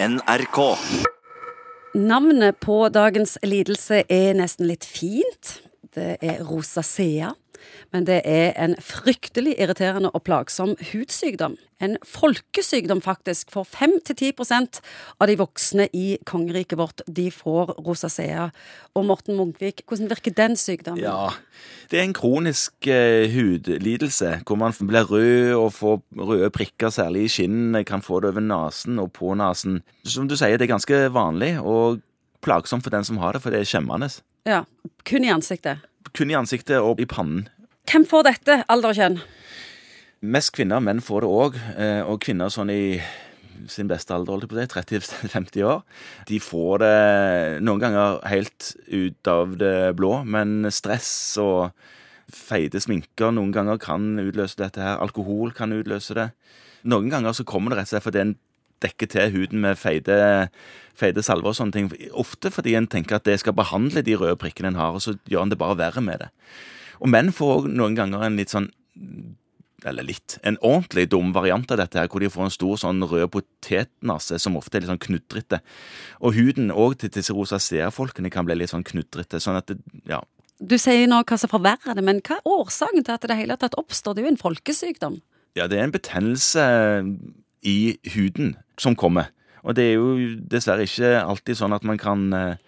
NRK. Navnet på dagens lidelse er nesten litt fint. Det er rosacea. Men det er en fryktelig irriterende og plagsom hudsykdom. En folkesykdom, faktisk. For 5-10% av de voksne i kongeriket vårt de får rosacea. Og Morten Munkvik, hvordan virker den sykdommen? Ja, det er en kronisk eh, hudlidelse hvor man blir rød og får røde prikker, særlig i kinnene. Kan få det over nesen og på nesen. Som du sier, det er ganske vanlig og plagsomt for den som har det, for det er skjemmende. Ja, Kun i ansiktet. Kun i ansiktet og i pannen. Hvem får dette, alder og kjønn? Mest kvinner, menn får det òg. Og kvinner sånn i sin beste alder, holdt jeg på det, 30-50 år. De får det noen ganger helt ut av det blå, men stress og feite sminker noen ganger kan utløse dette her. Alkohol kan utløse det. Noen ganger så kommer det rett og slett fordi en dekker til huden med feite, feite salver og sånne ting. Ofte fordi en tenker at det skal behandle de røde prikkene en har, og så gjør en det bare verre med det. Og menn får òg noen ganger en litt sånn eller litt, en ordentlig dum variant av dette, her, hvor de får en stor sånn rød potetnase som ofte er litt sånn knudrete. Og huden òg til disse rosacea-folkene kan bli litt sånn knudrete. Sånn at det, ja. Du sier nå hva som forverrer det, men hva er årsaken til at det hele tatt oppstår? Det er jo en folkesykdom. Ja, det er en betennelse i huden som kommer. Og det er jo dessverre ikke alltid sånn at man kan eh,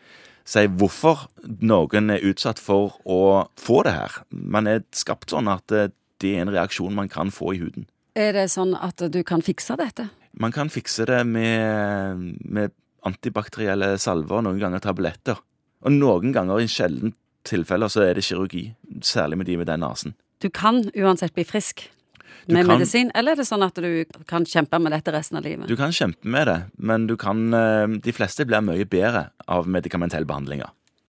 si hvorfor noen er utsatt for å få det her. Man er skapt sånn at det er en reaksjon man kan få i huden. Er det sånn at du kan fikse dette? Man kan fikse det med, med antibakterielle salver, noen ganger tabletter. Og noen ganger, i sjelden tilfeller, så er det kirurgi. Særlig med de med den nesen. Du kan uansett bli frisk? Du med kan- medisin, eller er det sånn at du kan kjempe med dette resten av livet? Du kan kjempe med det, men du kan, eh, de fleste blir mye bedre av medikamentelle behandlinger.